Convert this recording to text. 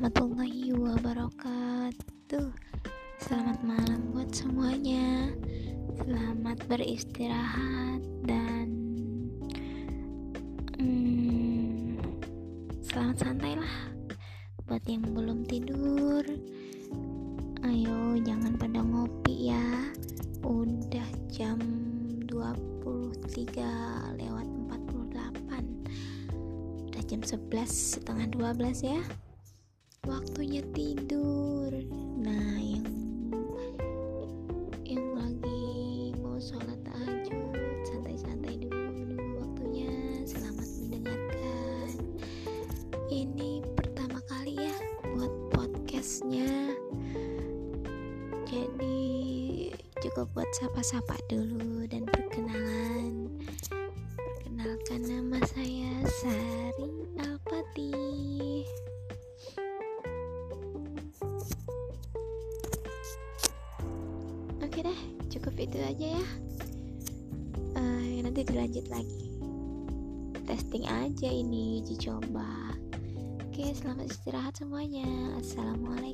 warahmatullahi wabarakatuh. Selamat malam buat semuanya. Selamat beristirahat dan hmm, Selamat santai lah Buat yang belum tidur. Ayo jangan pada ngopi ya. Udah jam 23 lewat 48 Udah jam 11 setengah 12 ya. Waktunya tidur. Nah, yang yang lagi mau sholat tahajud santai-santai dulu waktunya. Selamat mendengarkan. Ini pertama kali ya buat podcastnya. Jadi cukup buat sapa-sapa dulu dan perkenalan. Perkenalkan nama saya Sari Alpati. Oke deh, cukup itu aja ya. Eh, nanti dilanjut lagi. Testing aja ini, uji coba. Oke, selamat istirahat semuanya. Assalamualaikum